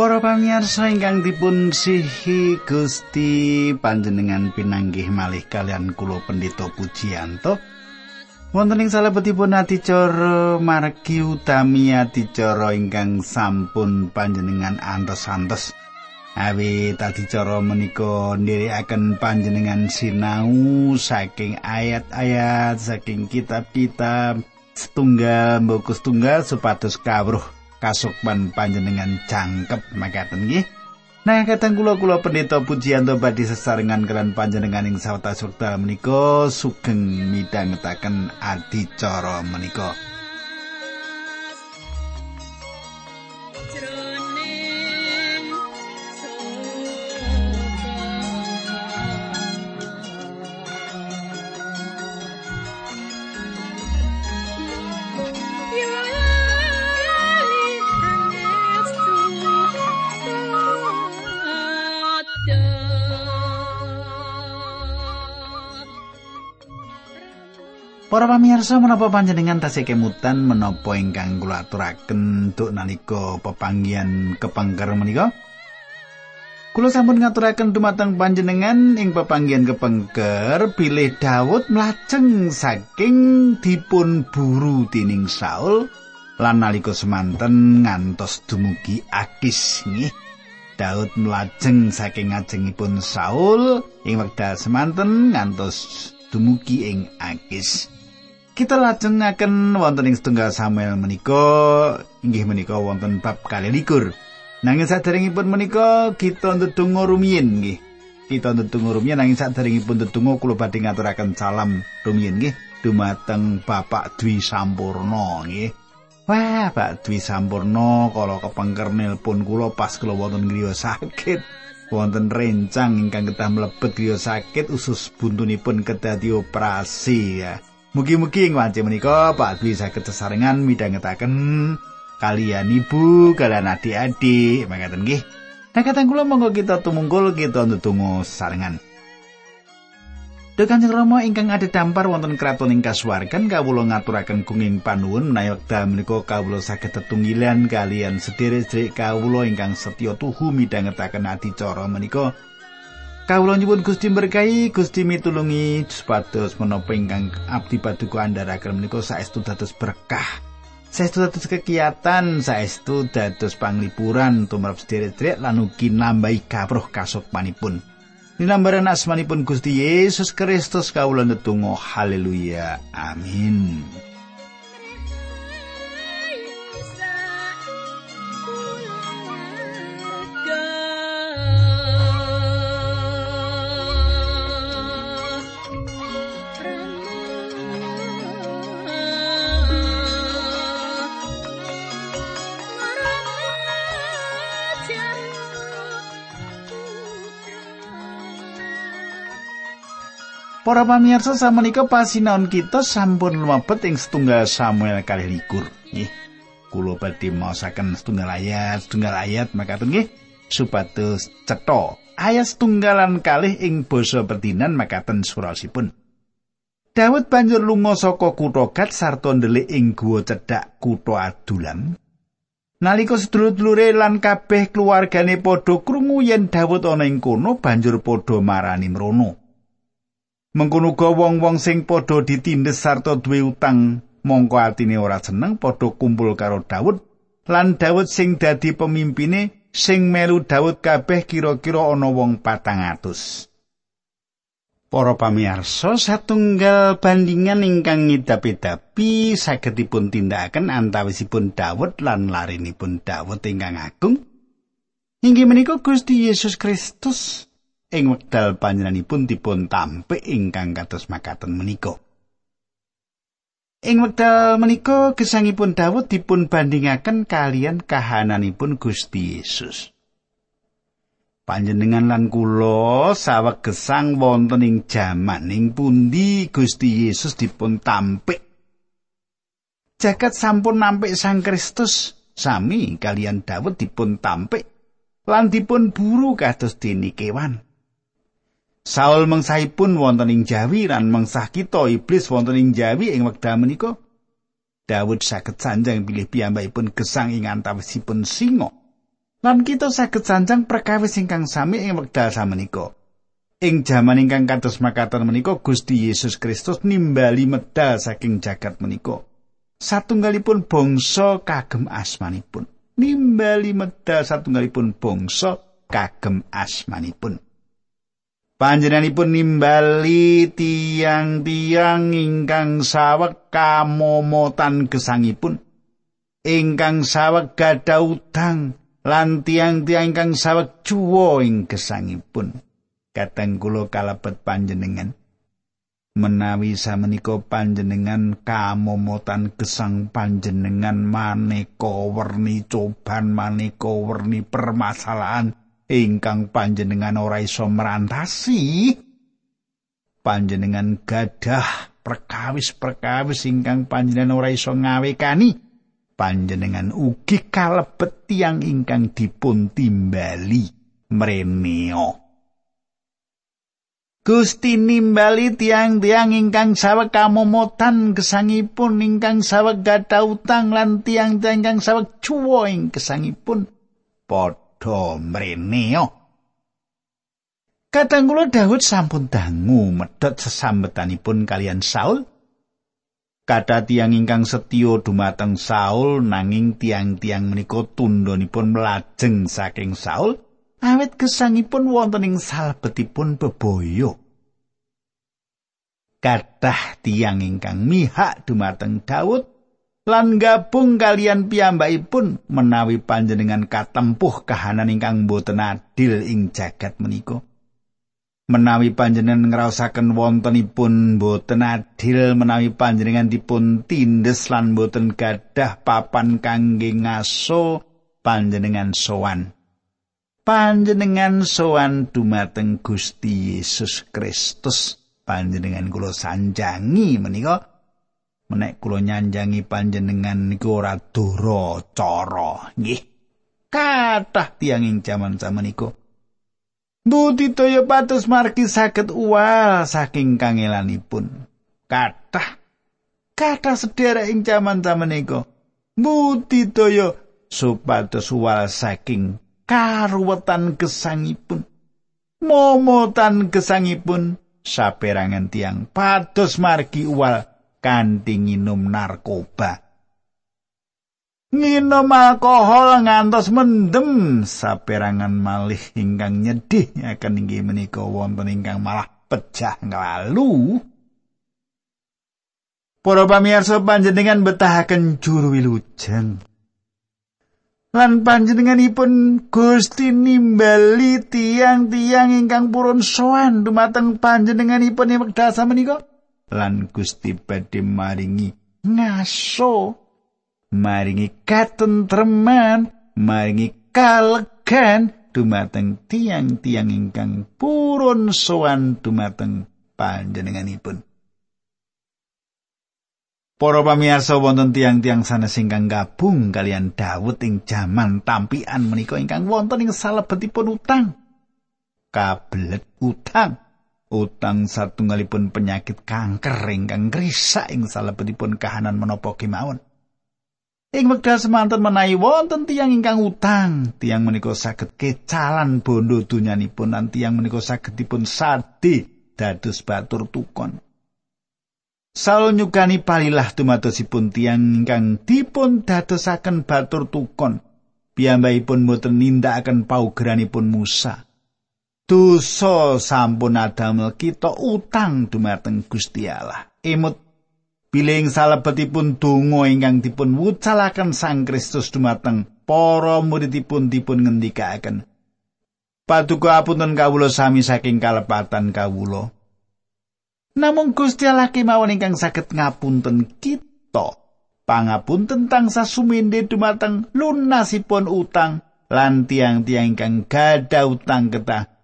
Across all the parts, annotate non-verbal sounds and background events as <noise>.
Para pamirsa ingkang dipun sihi Gusti panjenengan pinanggih malih kalian kula Pendeta Pujiyanto. Wonten ing salebetipun adicara margi utami adicara ingkang sampun panjenengan antos-antos. Awi adicara menika ndherekaken panjenengan sinau saking ayat-ayat saking kitab-kitab setunggal mboko setunggal supados kawruh kasukman panjenengan jangkep makaten nggih. Nah, katang kula kula pendeta pujianto badhe sesarengan kalian panjenengan ing sawetawis wekdal menika sugeng midhangetaken adicara menika. Para pamirsa menapa panjenengan tasih kemutan menapa ingkang kula aturaken tuk nalika pepanggihan kepangker menika? Kula sampun ngaturaken dumateng panjenengan ing pepanggihan kepengker bilih Daud mlajeng saking dipun buru dening Saul lan nalika semanten ngantos dumugi Akis nggih. Daud mlajeng saking ngajengipun Saul ing wekdal semanten ngantos dumugi ing Akis. Kita lajengaken wonten ing setunggal Samuel menika inggih menika wonten bab kali likur. Nanging saderengipun menika kita ndedonga rumiyin nggih. Kita ndedonga rumiyin nanging saderengipun ndedonga kula badhe ngaturaken salam rumiyin nggih dumateng Bapak Dwi Sampurna nggih. Wah, Pak Dwi Sampurna kala kepengker nelpon kula pas kula wonten griya sakit. Wonten rencang ingkang kedah mlebet griya sakit usus buntunipun kedah dioperasi ya. Mugi-mugi ing wanci menika Pak Dwi saged sesarengan midhangetaken kalian ibu, kalian adik-adik, mangkaten nggih. Nah, katang kula monggo kita tumungkul kita ndedonga sesarengan. Duh Kanjeng Rama ingkang ada dampar wonten kraton ing kasuwargan kawula ngaturaken gunging panuwun menawi wekdal menika kawula saged tetunggilan kalian sederek-sederek kawula ingkang setya tuhu midhangetaken adicara menika. Kawula nyuwun Gusti berkahi, Gusti mitulungi supados menapa ingkang abdi paduka andharaken menika saestu dados berkah. Saestu dados kegiatan, saestu dados panglipuran tumrap sederek-sederek lan ugi nambahi kawruh kasukmanipun. Dinambaran asmanipun Gusti Yesus Kristus kawula netunggal haleluya. Amin. Para pamirsa samenika pasinaon kita sampun lumebet ing setunggal Samuel kalih likur. Nggih. Kula badhe maosaken setunggal ayat, setunggal ayat makaten nggih supados cetha. Ayat setunggalan kalih ing basa pertinan makaten surasipun. Daud banjur lunga saka kutha Gad sarta ndelik ing guwa cedhak kutha Adulam. Nalika sedulur-dulure lan kabeh keluargane padha krungu yen Daud ana ing kono banjur padha marani mrono. Mengkono uga wong-wong sing padha ditindes sarta duwe utang mongko atine ora seneng padha kumpul karo Daud lan Daud sing dadi pemimpine sing melu Daud kabeh kira-kira ana wong patang atus. Para pamirsa satunggal bandingan ingkang ngidapi-dapi saged dipun tindakaken antawisipun Daud lan larinipun Daud ingkang agung. Inggih menika Gusti Yesus Kristus ing wekdal panjenenganipun dipun tampik ingkang kados makaten menika. Ing wekdal menika gesangipun Daud dipun bandingaken kalian kahananipun Gusti Yesus. Panjenengan lan kula saweg gesang wonten ing jaman ing pundi Gusti Yesus dipun tampik. Jagat sampun nampik Sang Kristus sami kalian Daud dipun tampik lan dipun buru kados dene kewan. Saul mengsahipun wonten ing Jawi lan mengsah kita iblis wonten ing Jawi ing wekdal menika. Daud saged sanjang pilih piyambakipun gesang ing antawisipun singa. Lan kita saged sanjang perkawis ingkang sami ing wekdal samenika. Ing jaman ingkang kados makaten menika Gusti Yesus Kristus nimbali medal saking jagat menika. Satunggalipun bangsa kagem asmanipun. Nimbali medal satunggalipun bangsa kagem asmanipun. Panjenenganipun nimbali tiang-tiang ingkang saweg kamomotan gesangipun. Ingkang saweg gadah utang lan tiang-tiang ingkang saweg cuwa ing gesangipun. Kateng kula kalebet panjenengan. Menawi samenika panjenengan kamomotan gesang panjenengan maneka werni coban maneka werni permasalahan ingkang panjenengan ora iso merantasi. Panjenengan gadah perkawis-perkawis ingkang panjenengan ora iso ngawekani. Panjenengan ugi kalebet tiyang ingkang dipun timbali mreneo Gusti nimbali tiang-tiang ingkang saweg kamomotan gesangipun ingkang saweg gadah utang lan tiang-tiang ingkang saweg cuwa ing gesangipun padha mrene. Kadang kula Daud sampun dangu medhot sesambetanipun kalian Saul. Kada tiang ingkang setya dumateng Saul nanging tiang-tiang menika tundhonipun melajeng saking Saul awit gesangipun wonten ing salebetipun bebaya. Kadah tiang ingkang mihak dumateng Daud lan gabung kalian piyambakipun menawi panjenengan katempuh kahanan ingkang boten adil ing jagat menika. Menawi panjenengan ngraosaken wontenipun boten adil menawi panjenengan dipun tindes lan boten gadah papan kangge ngaso panjenengan sowan. Panjenengan sowan dumateng Gusti Yesus Kristus. Panjenengan kula sanjangi menika menek kula nyanjangi panjenengan niku ora dura cara nggih kathah tiyang ing jaman-jaman iku Budidaya patus margi saged uwal saking kangelanipun. Kathah kathah sedherek ing jaman-jaman iku. Budidaya supados uwal saking karuwetan gesangipun. Momotan gesangipun saperangan tiang pados margi uwal kanthi nginum narkoba. Nginum alkohol ngantos mendem saperangan malih ingkang nyedih akan inggih menika wonten ingkang malah pecah nglalu. Para pamirsa panjenengan betahaken juru wilujeng. Lan panjenenganipun Gusti nimbali tiang-tiang ingkang purun sowan dumateng panjenenganipun ing wekdal samenika. Lan Gusti badhe maringi ngaso maringi katentreman maringi kalegan dumateng tiang-tiang ingkang purun sowan dumateng panjenenganipun Para pamirsa wonten tiang-tiang sanes ingkang gabung kalian Daud ing jaman tampian menika ingkang wonten ing salebetipun utang. Kablet utang. Utang satunggalipun penyakit kanker ingkang ngrisak ing salebetipun kahanan menapa kemawon. Ing wekdal semanten menawi wonten tiyang ingkang utang, tiyang menika saged kecalan bondo dunyanipun lan tiyang menika saged dipun sadi dados batur tukon. Saul nyukani palilah dumatosipun tiyang ingkang dipun dadosaken batur tukon. Piyambakipun boten nindakaken paugeranipun Musa. Dosa sampun adamel kita utang dumateng Gusti Allah. Emut piling salebetipun donga ingkang dipun wucalaken Sang Kristus dumateng para muridipun dipun ngendikaken. Paduka apunten kawula sami saking kalepatan kawula. Namung Gusti Allah kemawon ingkang saged ngapunten kita. Pangapunten tentang sasuminde dumateng lunasipun utang lan tiang-tiang ingkang gadah utang ketah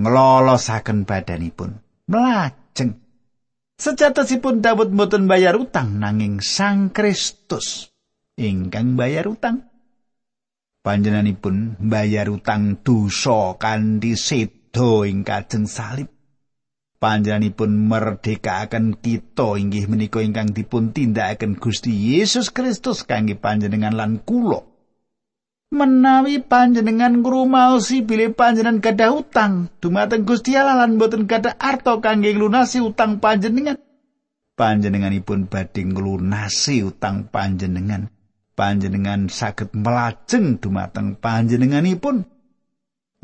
nglolosaken badanipun. Mlajeng. Sejatosipun Daud mboten bayar utang nanging Sang Kristus ingkang bayar utang. Panjenenganipun bayar utang dosa kanthi sedo ing kajeng salib. Panjenenganipun merdekaken kita inggih menika ingkang dipun tindakaken Gusti Yesus Kristus kangge panjenengan lan kula menawi panjenengan ngrumaosi bilih panjenengan gadah utang. Dumateng Gusti Allah lan boten gadah arto kangge lunasi utang panjenengan. Panjenenganipun badhe nglunasi utang panjenengan. Panjenengan saged melajeng dumateng panjenenganipun.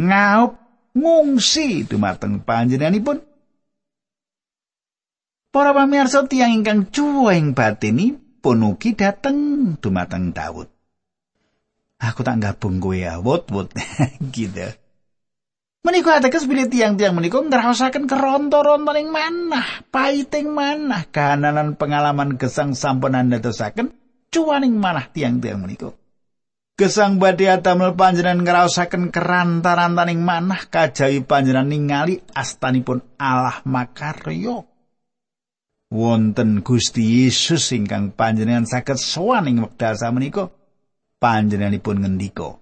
Ngaup ngungsi dumateng panjenenganipun. Para pamirsa tiyang ingkang cuweng batini punugi dateng dumateng Daud. Aku tak gabung kowe ya, wot-wot <laughs> gitu. Menika ateges bilih tiang-tiang menika ngrasaken keronto-rontoning manah, paiting manah, kahanan pengalaman gesang sampun andadosaken cuwaning manah tiang-tiang menika. Gesang badhe atamel panjenengan ngrasaken kerantarantaning manah kajawi panjenengan ningali astanipun Allah makarya. wonten Gusti Yesus ingkang panjenengan saged sowan ing wekdal samenika panjenenganipun ngendika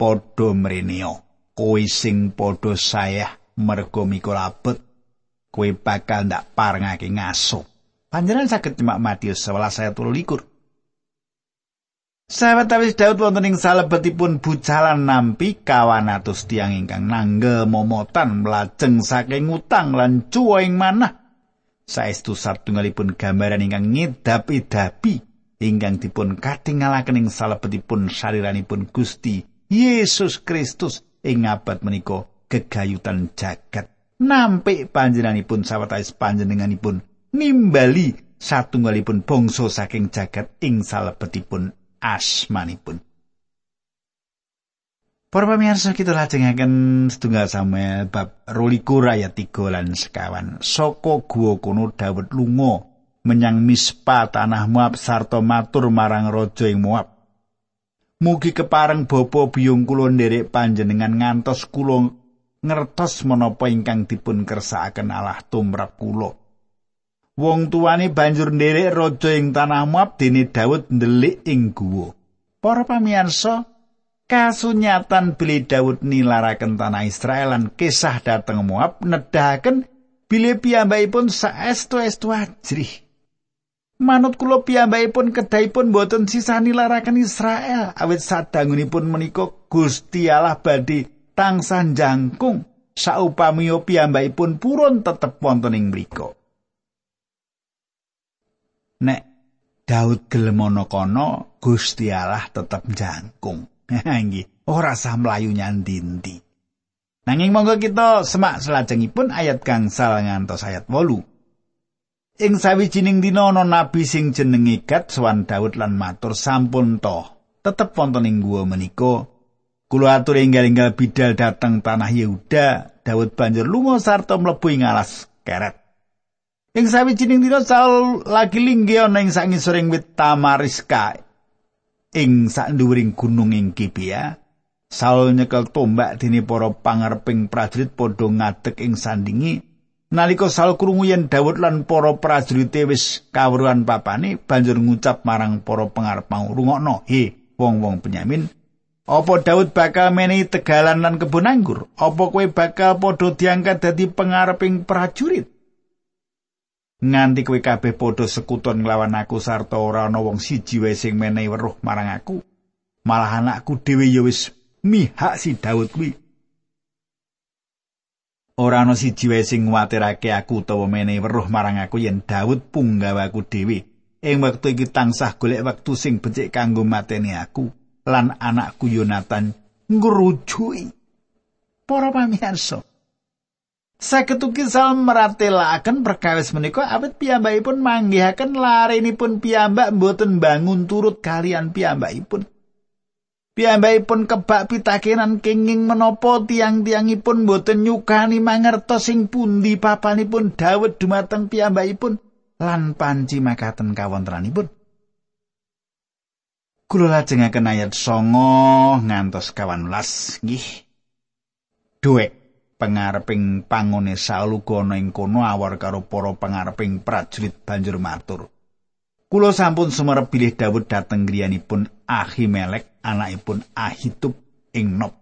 padha mreneo kowe sing padha sayah merga mikul abet kowe bakal ndak parengake ngaso panjenengan saged nyemak Matius 11 ayat 23 Sahabat Tawis Daud wonten ing salebetipun bucalan nampi kawan atus tiang ingkang nanggel momotan melajeng saking utang lan cuwa ing manah. Saestu satunggalipun gambaran ingkang ngedapi-dapi ingkang dipun katinggalaken ing salebetipun saliranipun Gusti Yesus Kristus ing abad menika gegayutan jagat nampik panjenenganipun sawetawis panjenenganipun nimbali satunggalipun bangsa saking jagat ing salebetipun asmanipun Para pamirsa kita lajengaken setunggal Samuel bab 22 ayat 3 lan sekawan. Saka guwa kono Daud lunga menyang Mispa tanah Moab sarta matur marang raja ing Moab. Mugi kepareng bapa biyung kula nderek panjenengan ngantos kula ngertos menapa ingkang dipun kersakaken Allah tumrap kula. Wong tuane banjur nderek raja ing tanah Moab dene Daud ndelik ing guwa. Para pamirsa, kasunyatan bilih Daud nilaraken tanah Israel lan kisah dateng Moab nedahaken bilih piyambakipun saestu-estu ajrih. Manut kula piyambakipun kedahipun boten sisa nilaraken Israel awit sadangunipun menika Gusti Allah badhe tansah jangkung saupamiya piyambakipun purun tetep wonten ing mriku. Nek Daud gelem ana kono Gusti Allah tetep jangkung. <laughs> Nggih, ora sah mlayu nyandinti. Nanging monggo kita semak selajengipun ayat gangsal ngantos ayat 8. Ing sawijining dina ana nabi sing jenenge Gad sowan Daud lan matur sampun to. Tetep wonten ing guwa menika kula atur enggal-enggal bidal dateng tanah Yehuda, Daud banjur lunga sarta mlebu ing alas keret. Ing sawijining dina Saul lagi linggih ana ing sangisoring wit Tamariska ing sakndhuwuring gunung ing Gibea Saul nyekel tombak dene para pangareping prajurit padha ngadeg ing sandingi nalika Saul krungu yen Daud lan para prajurit wis kawruhan papane banjur ngucap marang para pangarep mau rungokno he wong-wong Benyamin apa Daud bakal menehi tegalan lan kebun anggur apa kowe bakal padha diangkat dadi pangareping prajurit? Nganti kowe kabeh padha sekuton nglawan aku sarta ora ana wong siji wae sing menehi weruh marang aku malah anakku dhewe ya wis mihak si Daud kuwi ora ana siji wae sing nguwatirake aku utawa menehi weruh marang aku yen Daud punggawaku dhewe ing wektu iki tansah golek wektu sing becik kanggo mateni aku lan anakku Yonatan ngrujui para pamirsa Saketuki sal meratelaken perkawis menika awit piyambakipun manggihaken larenipun piyambak mboten bangun turut kalian piyambakipun. Piyambakipun kebak pitakenan kenging menapa tiang-tiangipun mboten nyukani mangertos sing pundi papanipun Daud dumateng piyambakipun lan panci makaten kawontenanipun. Kula lajengaken ayat 9 ngantos 18 nggih. Duek pangareping pangone Saul ana ing kono awar karo para pangareping prajurit banjur matur. Kula sampun sumerep bilih Daud dhateng griyanipun Ahimelek anakipun Ahitub ing Nob.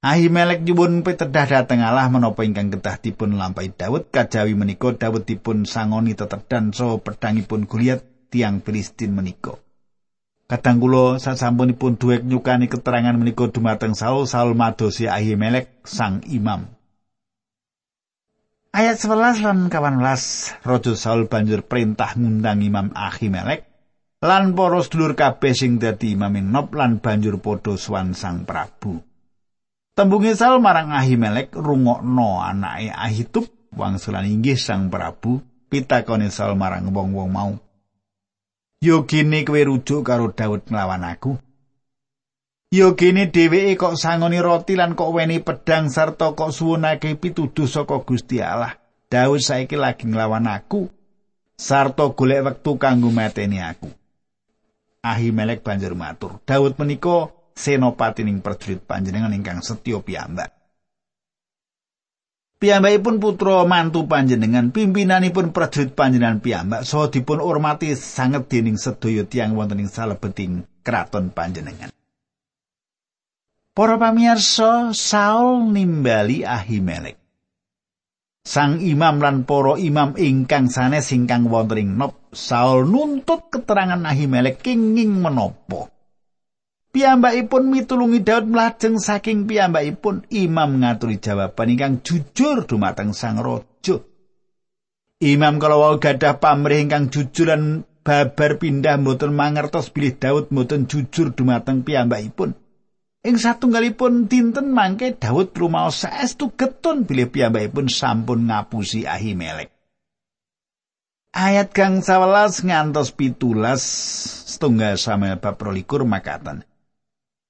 Ahimelek nyuwun pitedah dhateng Allah menapa ingkang kedah dipun lampahi Daud kajawi menika Daud dipun sangoni tetedan saha pedangipun Goliat tiang Filistin menika. Kadang kula sasampunipun duwek nyukani keterangan menika dumateng Saul, Saul madosi Ahimelek sang imam. Ayat 11 lan 18 Raja Saul banjur perintah ngundang Imam Ahimelek lan para sedulur kabeh sing dadi imam Nob lan banjur padha swan sang Prabu. Tembunge Saul marang Ahimelek rungokno anake Ahitub wangsulan inggih sang Prabu pitakone Saul marang wong-wong mau. Yo kowe rujuk karo Daud nglawan aku. Yo gene dheweke kok sangoni roti lan kok weni pedang sarta kok suwunake pituduh saka Gusti Allah. Daud saiki lagi nglawan aku sarta golek wektu kanggo mateni aku. Ahimelek banjur matur, Daud menika senopati ning prajurit panjenengan ingkang setya piyambak. Piyambakipun putra mantu panjenengan pimpinanipun prajurit panjenengan piyambak saha dipun hormati sanget dening sedaya tiyang wonten ing salebeting kraton panjenengan. Para pamirsa, Saul nimbali Ahimelek. Sang imam lan para imam ingkang sanes ingkang wonten ing Nob, Saul nuntut keterangan Ahimelek kenging menapa. Piyambakipun mitulungi Daud mlajeng saking piyambakipun imam ngaturi jawaban ingkang jujur dumateng sang raja. Imam kalau gadah pamrih ingkang jujur lan babar pindah mboten mangertos bilih Daud mboten jujur dumateng piyambakipun. Ing satunggalipun dinten mangke Daud rumaos saestu getun bilih piyambakipun sampun ngapusi Ahimelek. Ayat kang 11 ngantos pitulas setunggal Samuel bab 22 makatan.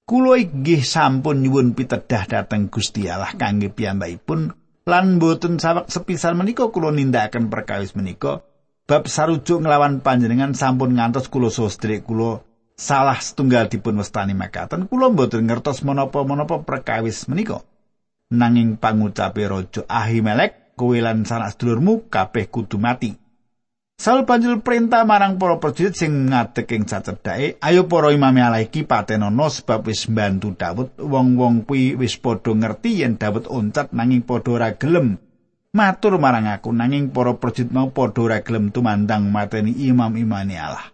Kulo inggih sampun nyuwun pitedah dhateng Gusti Allah kangge piyambakipun lan boten sawek sepisan menika kulo nindakaken perkawis menika. Bab sarujuk nglawan panjenengan sampun ngantos kulo sostri kulo salah setunggal dipun wastani makaten. Kulo boten ngertos menapa-menapa perkawis menika. Nanging pangucape raja Ahimelek kowe lan sanak sedulurmu kabeh kudu mati Saul banjur perintah marang para prajurit sing ngadeg ing cacedhake, "Ayo para imam Allah iki patenono sebab wis mbantu Daud. Wong-wong kuwi wis padha ngerti yen Daud oncat nanging padha ora gelem. Matur marang aku nanging para prajurit mau padha ora gelem tumandang mateni imam-imane Allah."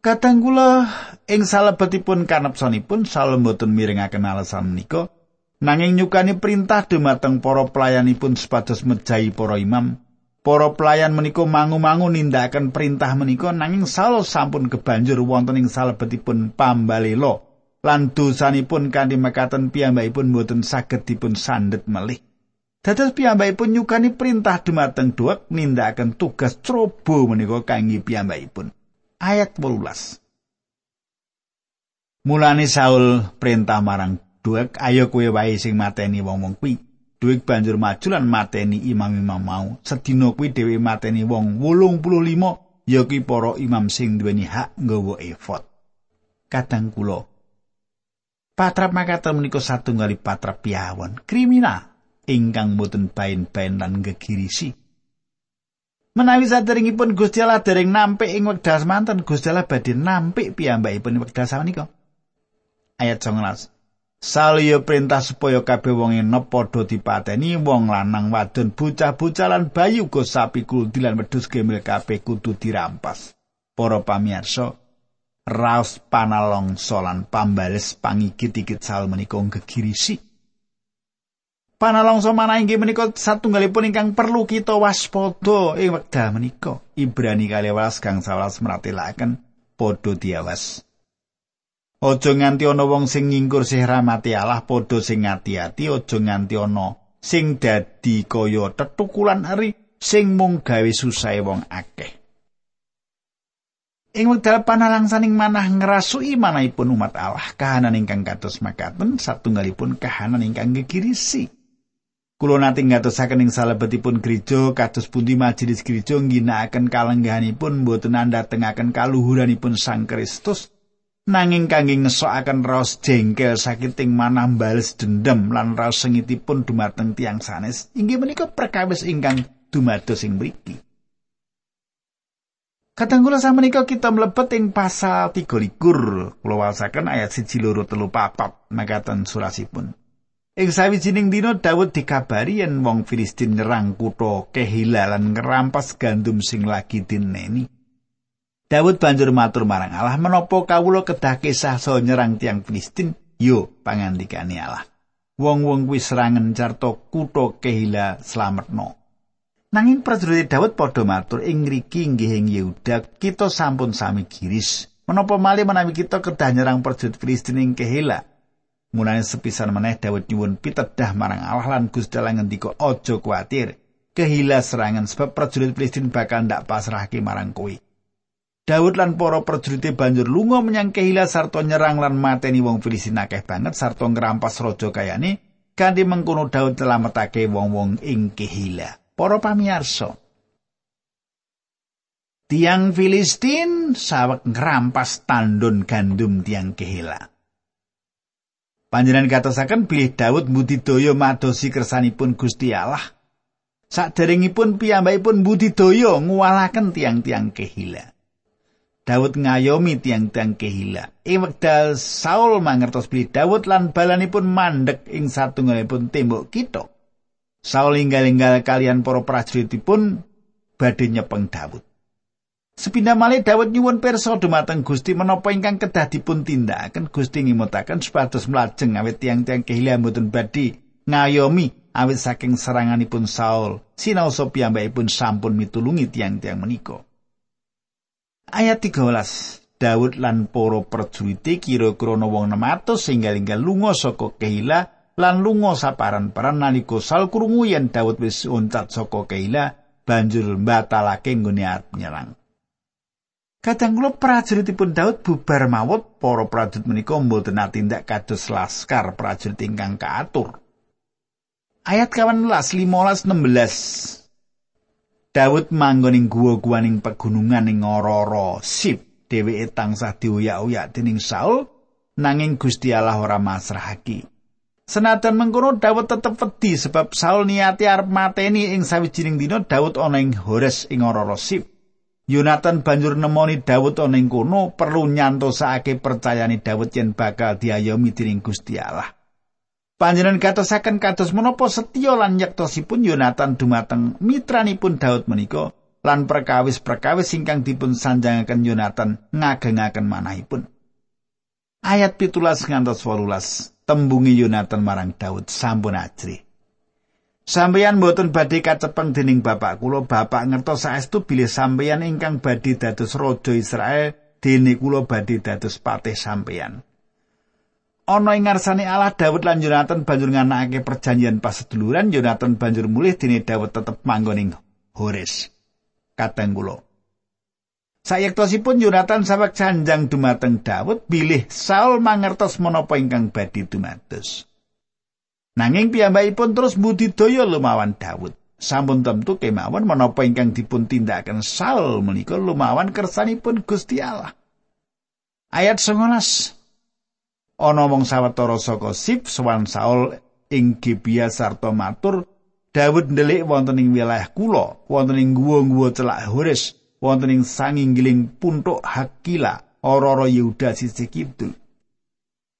Kadang kula ing salebetipun kanepsanipun Saul mboten miringaken alasan menika, nanging nyukani perintah dumateng para pelayanipun supados mejahi para imam. Para pelayan menika mangu-mangu nindakaken perintah menika nanging Saul sampun kebanjur wonten ing salebetipun pambalela lan dosanipun kanthi mekaten piyambakipun boten saged dipun sandet melih. Dados piyambakipun nyukani perintah dumateng Doeg nindakaken tugas coba menika kangge piyambakipun. Ayat 18. Mulane Saul perintah marang Doeg, ayo kowe wae sing mateni wong-wong kuwi. Duik banjur maju lan mateni imam-imam mau. Sedina kuwi dhewe mateni wong 85 ya ki para imam sing duweni hak nggawa efod. Kadang kula patrap makaten menika satunggali patrap piawon kriminal ingkang boten bain-bain lan gegirisi. Menawi saderengipun Gusti Allah dereng nampik ing wekdal manten Gusti Allah badhe nampik piyambakipun wekdal samenika. Ayat 19. Saliya perintah supaya kabeh wong enop padha dipateni wong lanang wadon bocah-bocah lan bayi uga sapi kuldi lan wedhus gemil kabeh kudu dirampas. Para pamirsa, raos panalongso lan pambales pangikit-ikit sal menika gegirisi. Panalongso mana inggih menika satunggalipun ingkang perlu kita waspada ing wekdal menika. Ibrani 12 kang 11 meratelaken padha diawas. Aja nganti ana wong sing ngingkur sih rahmati Allah padha sing ati-ati aja nganti ana sing dadi kaya tetukulan eri sing mung gawe susah wong akeh. Ing wekdal panalangsaning manah ngrasui manahipun umat Allah kahanan ingkang kados makaten satunggalipun kahanan ingkang gegirisi. Kulo nate ngatosaken ing salebetipun gereja kados pundi majelis gereja ngginakaken kalenggahanipun mboten andhatengaken kaluhuranipun Sang Kristus nanging kangge ngesokaken raos jengkel sakiting manah bales dendam lan raos sengitipun dumateng tiang sanes inggih menika perkawis ingkang dumados ing mriki. Katanggula sama menika kita mlebet ing pasal 3 likur. Kula wasaken ayat 1 loro telu papat. Makaten surasipun. Ing sawijining dina Daud dikabari yen wong Filistin nyerang kutha Kehila lan ngerampas gandum sing lagi dineni. Daud banjur matur marang Allah, "Menapa kawula kedah kisah so nyerang tiang Filistin? Yo, pangandikane Allah. Wong-wong kuwi serangan carta kutha Kehila slametno." Nanging prajurit Daud padha matur, "Ing ngriki inggih ing Yehuda, kita sampun sami giris. Menapa malih menawi kita kedah nyerang prajurit Filistin ing Kehila?" Mulane sepisan meneh Daud nyuwun pitedah marang Allah lan Gusti Allah ngendika, "Aja kuwatir, Kehila serangan sebab prajurit Filistin bakal ndak pasrahke marang kowe." Daud lan para prajurite banjur lunga menyang Kehila sarta nyerang lan mateni wong Filistin akeh banget sarta ngrampas raja kayane kanthi mengkono Daud nyelametake wong-wong ing Kehila. Para pamirsa, Tiang Filistin sawek ngrampas tandun gandum tiang Kehila. Panjenengan katosaken bilih Daud budidaya madosi kersanipun Gusti Allah. Saderengipun piyambakipun budidaya nguwalaken tiang-tiang Kehila. Daud ngayomi tiang-tiang kehila. Ing wekdal Saul mangertos bilih Daud lan balanipun mandek ing satunggalipun tembok kita. Saul inggal-inggal kalian para prajuritipun badhe nyepeng Daud. Sepindah malih Daud nyuwun pirsa dumateng Gusti menapa ingkang kedah dipun tindakaken Gusti ngimutaken supados mlajeng awit tiang-tiang kehila mboten badhe ngayomi awit saking seranganipun Saul. Sinau piyambakipun sampun mitulungi tiang-tiang menika. Ayat 13. Daud lan para prajurite kira-kira wong 600 sing galinggal lunga saka Keila lan lunga saparan-paran nalika sal krungu yen Daud wis untat saka Keila banjur mbatalake nggone arep nyerang. Kadang kula prajuritipun Daud bubar mawut para prajurit menika mboten tindak kados laskar prajurit ingkang kaatur. Ayat 15 15 16 Daud manggon ing guwa-guwaning pegunungan ing ora-ora sip dheweke tansah dioyak-oyak dening Saul nanging Gusti Allah ora masrahake. Senajan mengkono Daud tetep wedi sebab Saul niati arep mateni ing sawijining dina Daud ana ing Hores ing ora-ora sip. Yonatan banjur nemoni Daud ana ing kono perlu nyantosake percayane Daud yen bakal diayomi dening Gusti Allah. Panjenengan katosaken kados menapa setya lan nyektosipun Yonatan dumateng mitranipun Daud menika lan perkawis-perkawis ingkang dipun sanjangaken Yonatan ngagengaken manahipun. Ayat pitulas ngantos wolulas tembungi Yonatan marang Daud sampun ajri. Sampeyan mboten badhe kacepeng dening bapak kula bapak ngertos saestu bilih sampeyan ingkang badhe dados raja Israel dene kula badhe dados patih sampeyan. Ana ing ngarsane Allah Daud lan Yonatan banjur nganakake perjanjian paseduluran Yonatan banjur mulih dene Daud tetep manggon ing Hores. Kateng kula. Sayektosipun Yonatan sawek canjang dumateng Daud bilih Saul mangertos menapa ingkang badhe dumados. Nanging piyambakipun terus budidaya lumawan Daud. Sampun tentu kemawon menapa ingkang dipun tindakaken Saul menika lumawan kersanipun Gusti Allah. Ayat 19 ana wong sawetara saka Sip sowan Saul ing Gibea sarta matur Daud ndelik wonten ing wilayah kula wonten ing guwa-guwa celak Hores wonten ing sanginggiling puntuk Hakila ora-ora Yehuda sisih kidul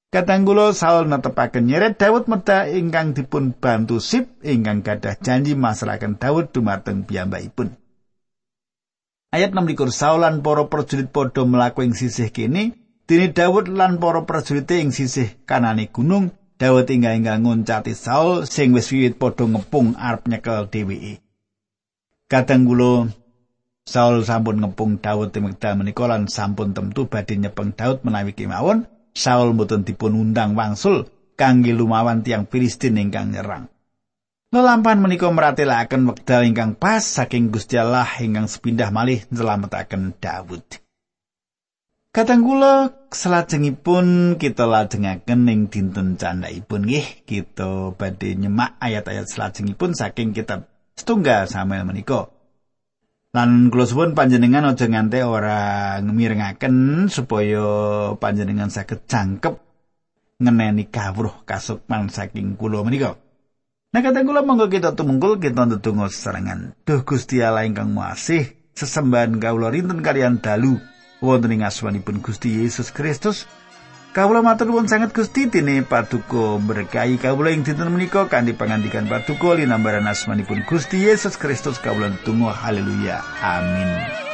Katanggulo Saul netepaken nyeret Daud medha ingkang dipun bantu Sip ingkang gadah janji masrahaken Daud dumateng piyambakipun. Ayat 6 likur Saul lan para prajurit padha mlaku ing sisih kene Dene Daud lan para prajurit ing sisih kanane gunung, Daud tinggal inggal ngoncati Saul sing wis wiwit padha ngepung arep nyekel dheweke. Kadang kula Saul sampun ngepung Daud ing wekdal menika lan sampun tentu badhe nyepeng Daud menawi kemawon Saul mboten dipun undang wangsul kangge lumawan tiang Filistin ingkang nyerang. Lelampan menika meratelaken wekdal ingkang pas saking Gusti Allah ingkang sepindah malih nyelametaken Daud. Kadang kula salajengipun kita lajengaken ing dinten candhaipun nggih kita badhe nyemak ayat-ayat salajengipun saking kitab setunggal Samuel menika. Lan kula suwun panjenengan aja nganti ora ngemirengaken supaya panjenengan saged jangkep ngeneni kawruh kasukman saking kula menika. Nah kadang kula monggo kita tumungkul kita ndedonga serangan. Duh Gusti Allah ingkang Maha sesembahan kawula rinten kalian dalu wonten ing asmanipun Gusti Yesus Kristus. Kawula matur nuwun sanget Gusti dene paduka berkahi. Kawula ing dinten menika kanthi pangandikan paduka linambaran asmanipun Gusti Yesus Kristus. Kawula tunggu haleluya. Amin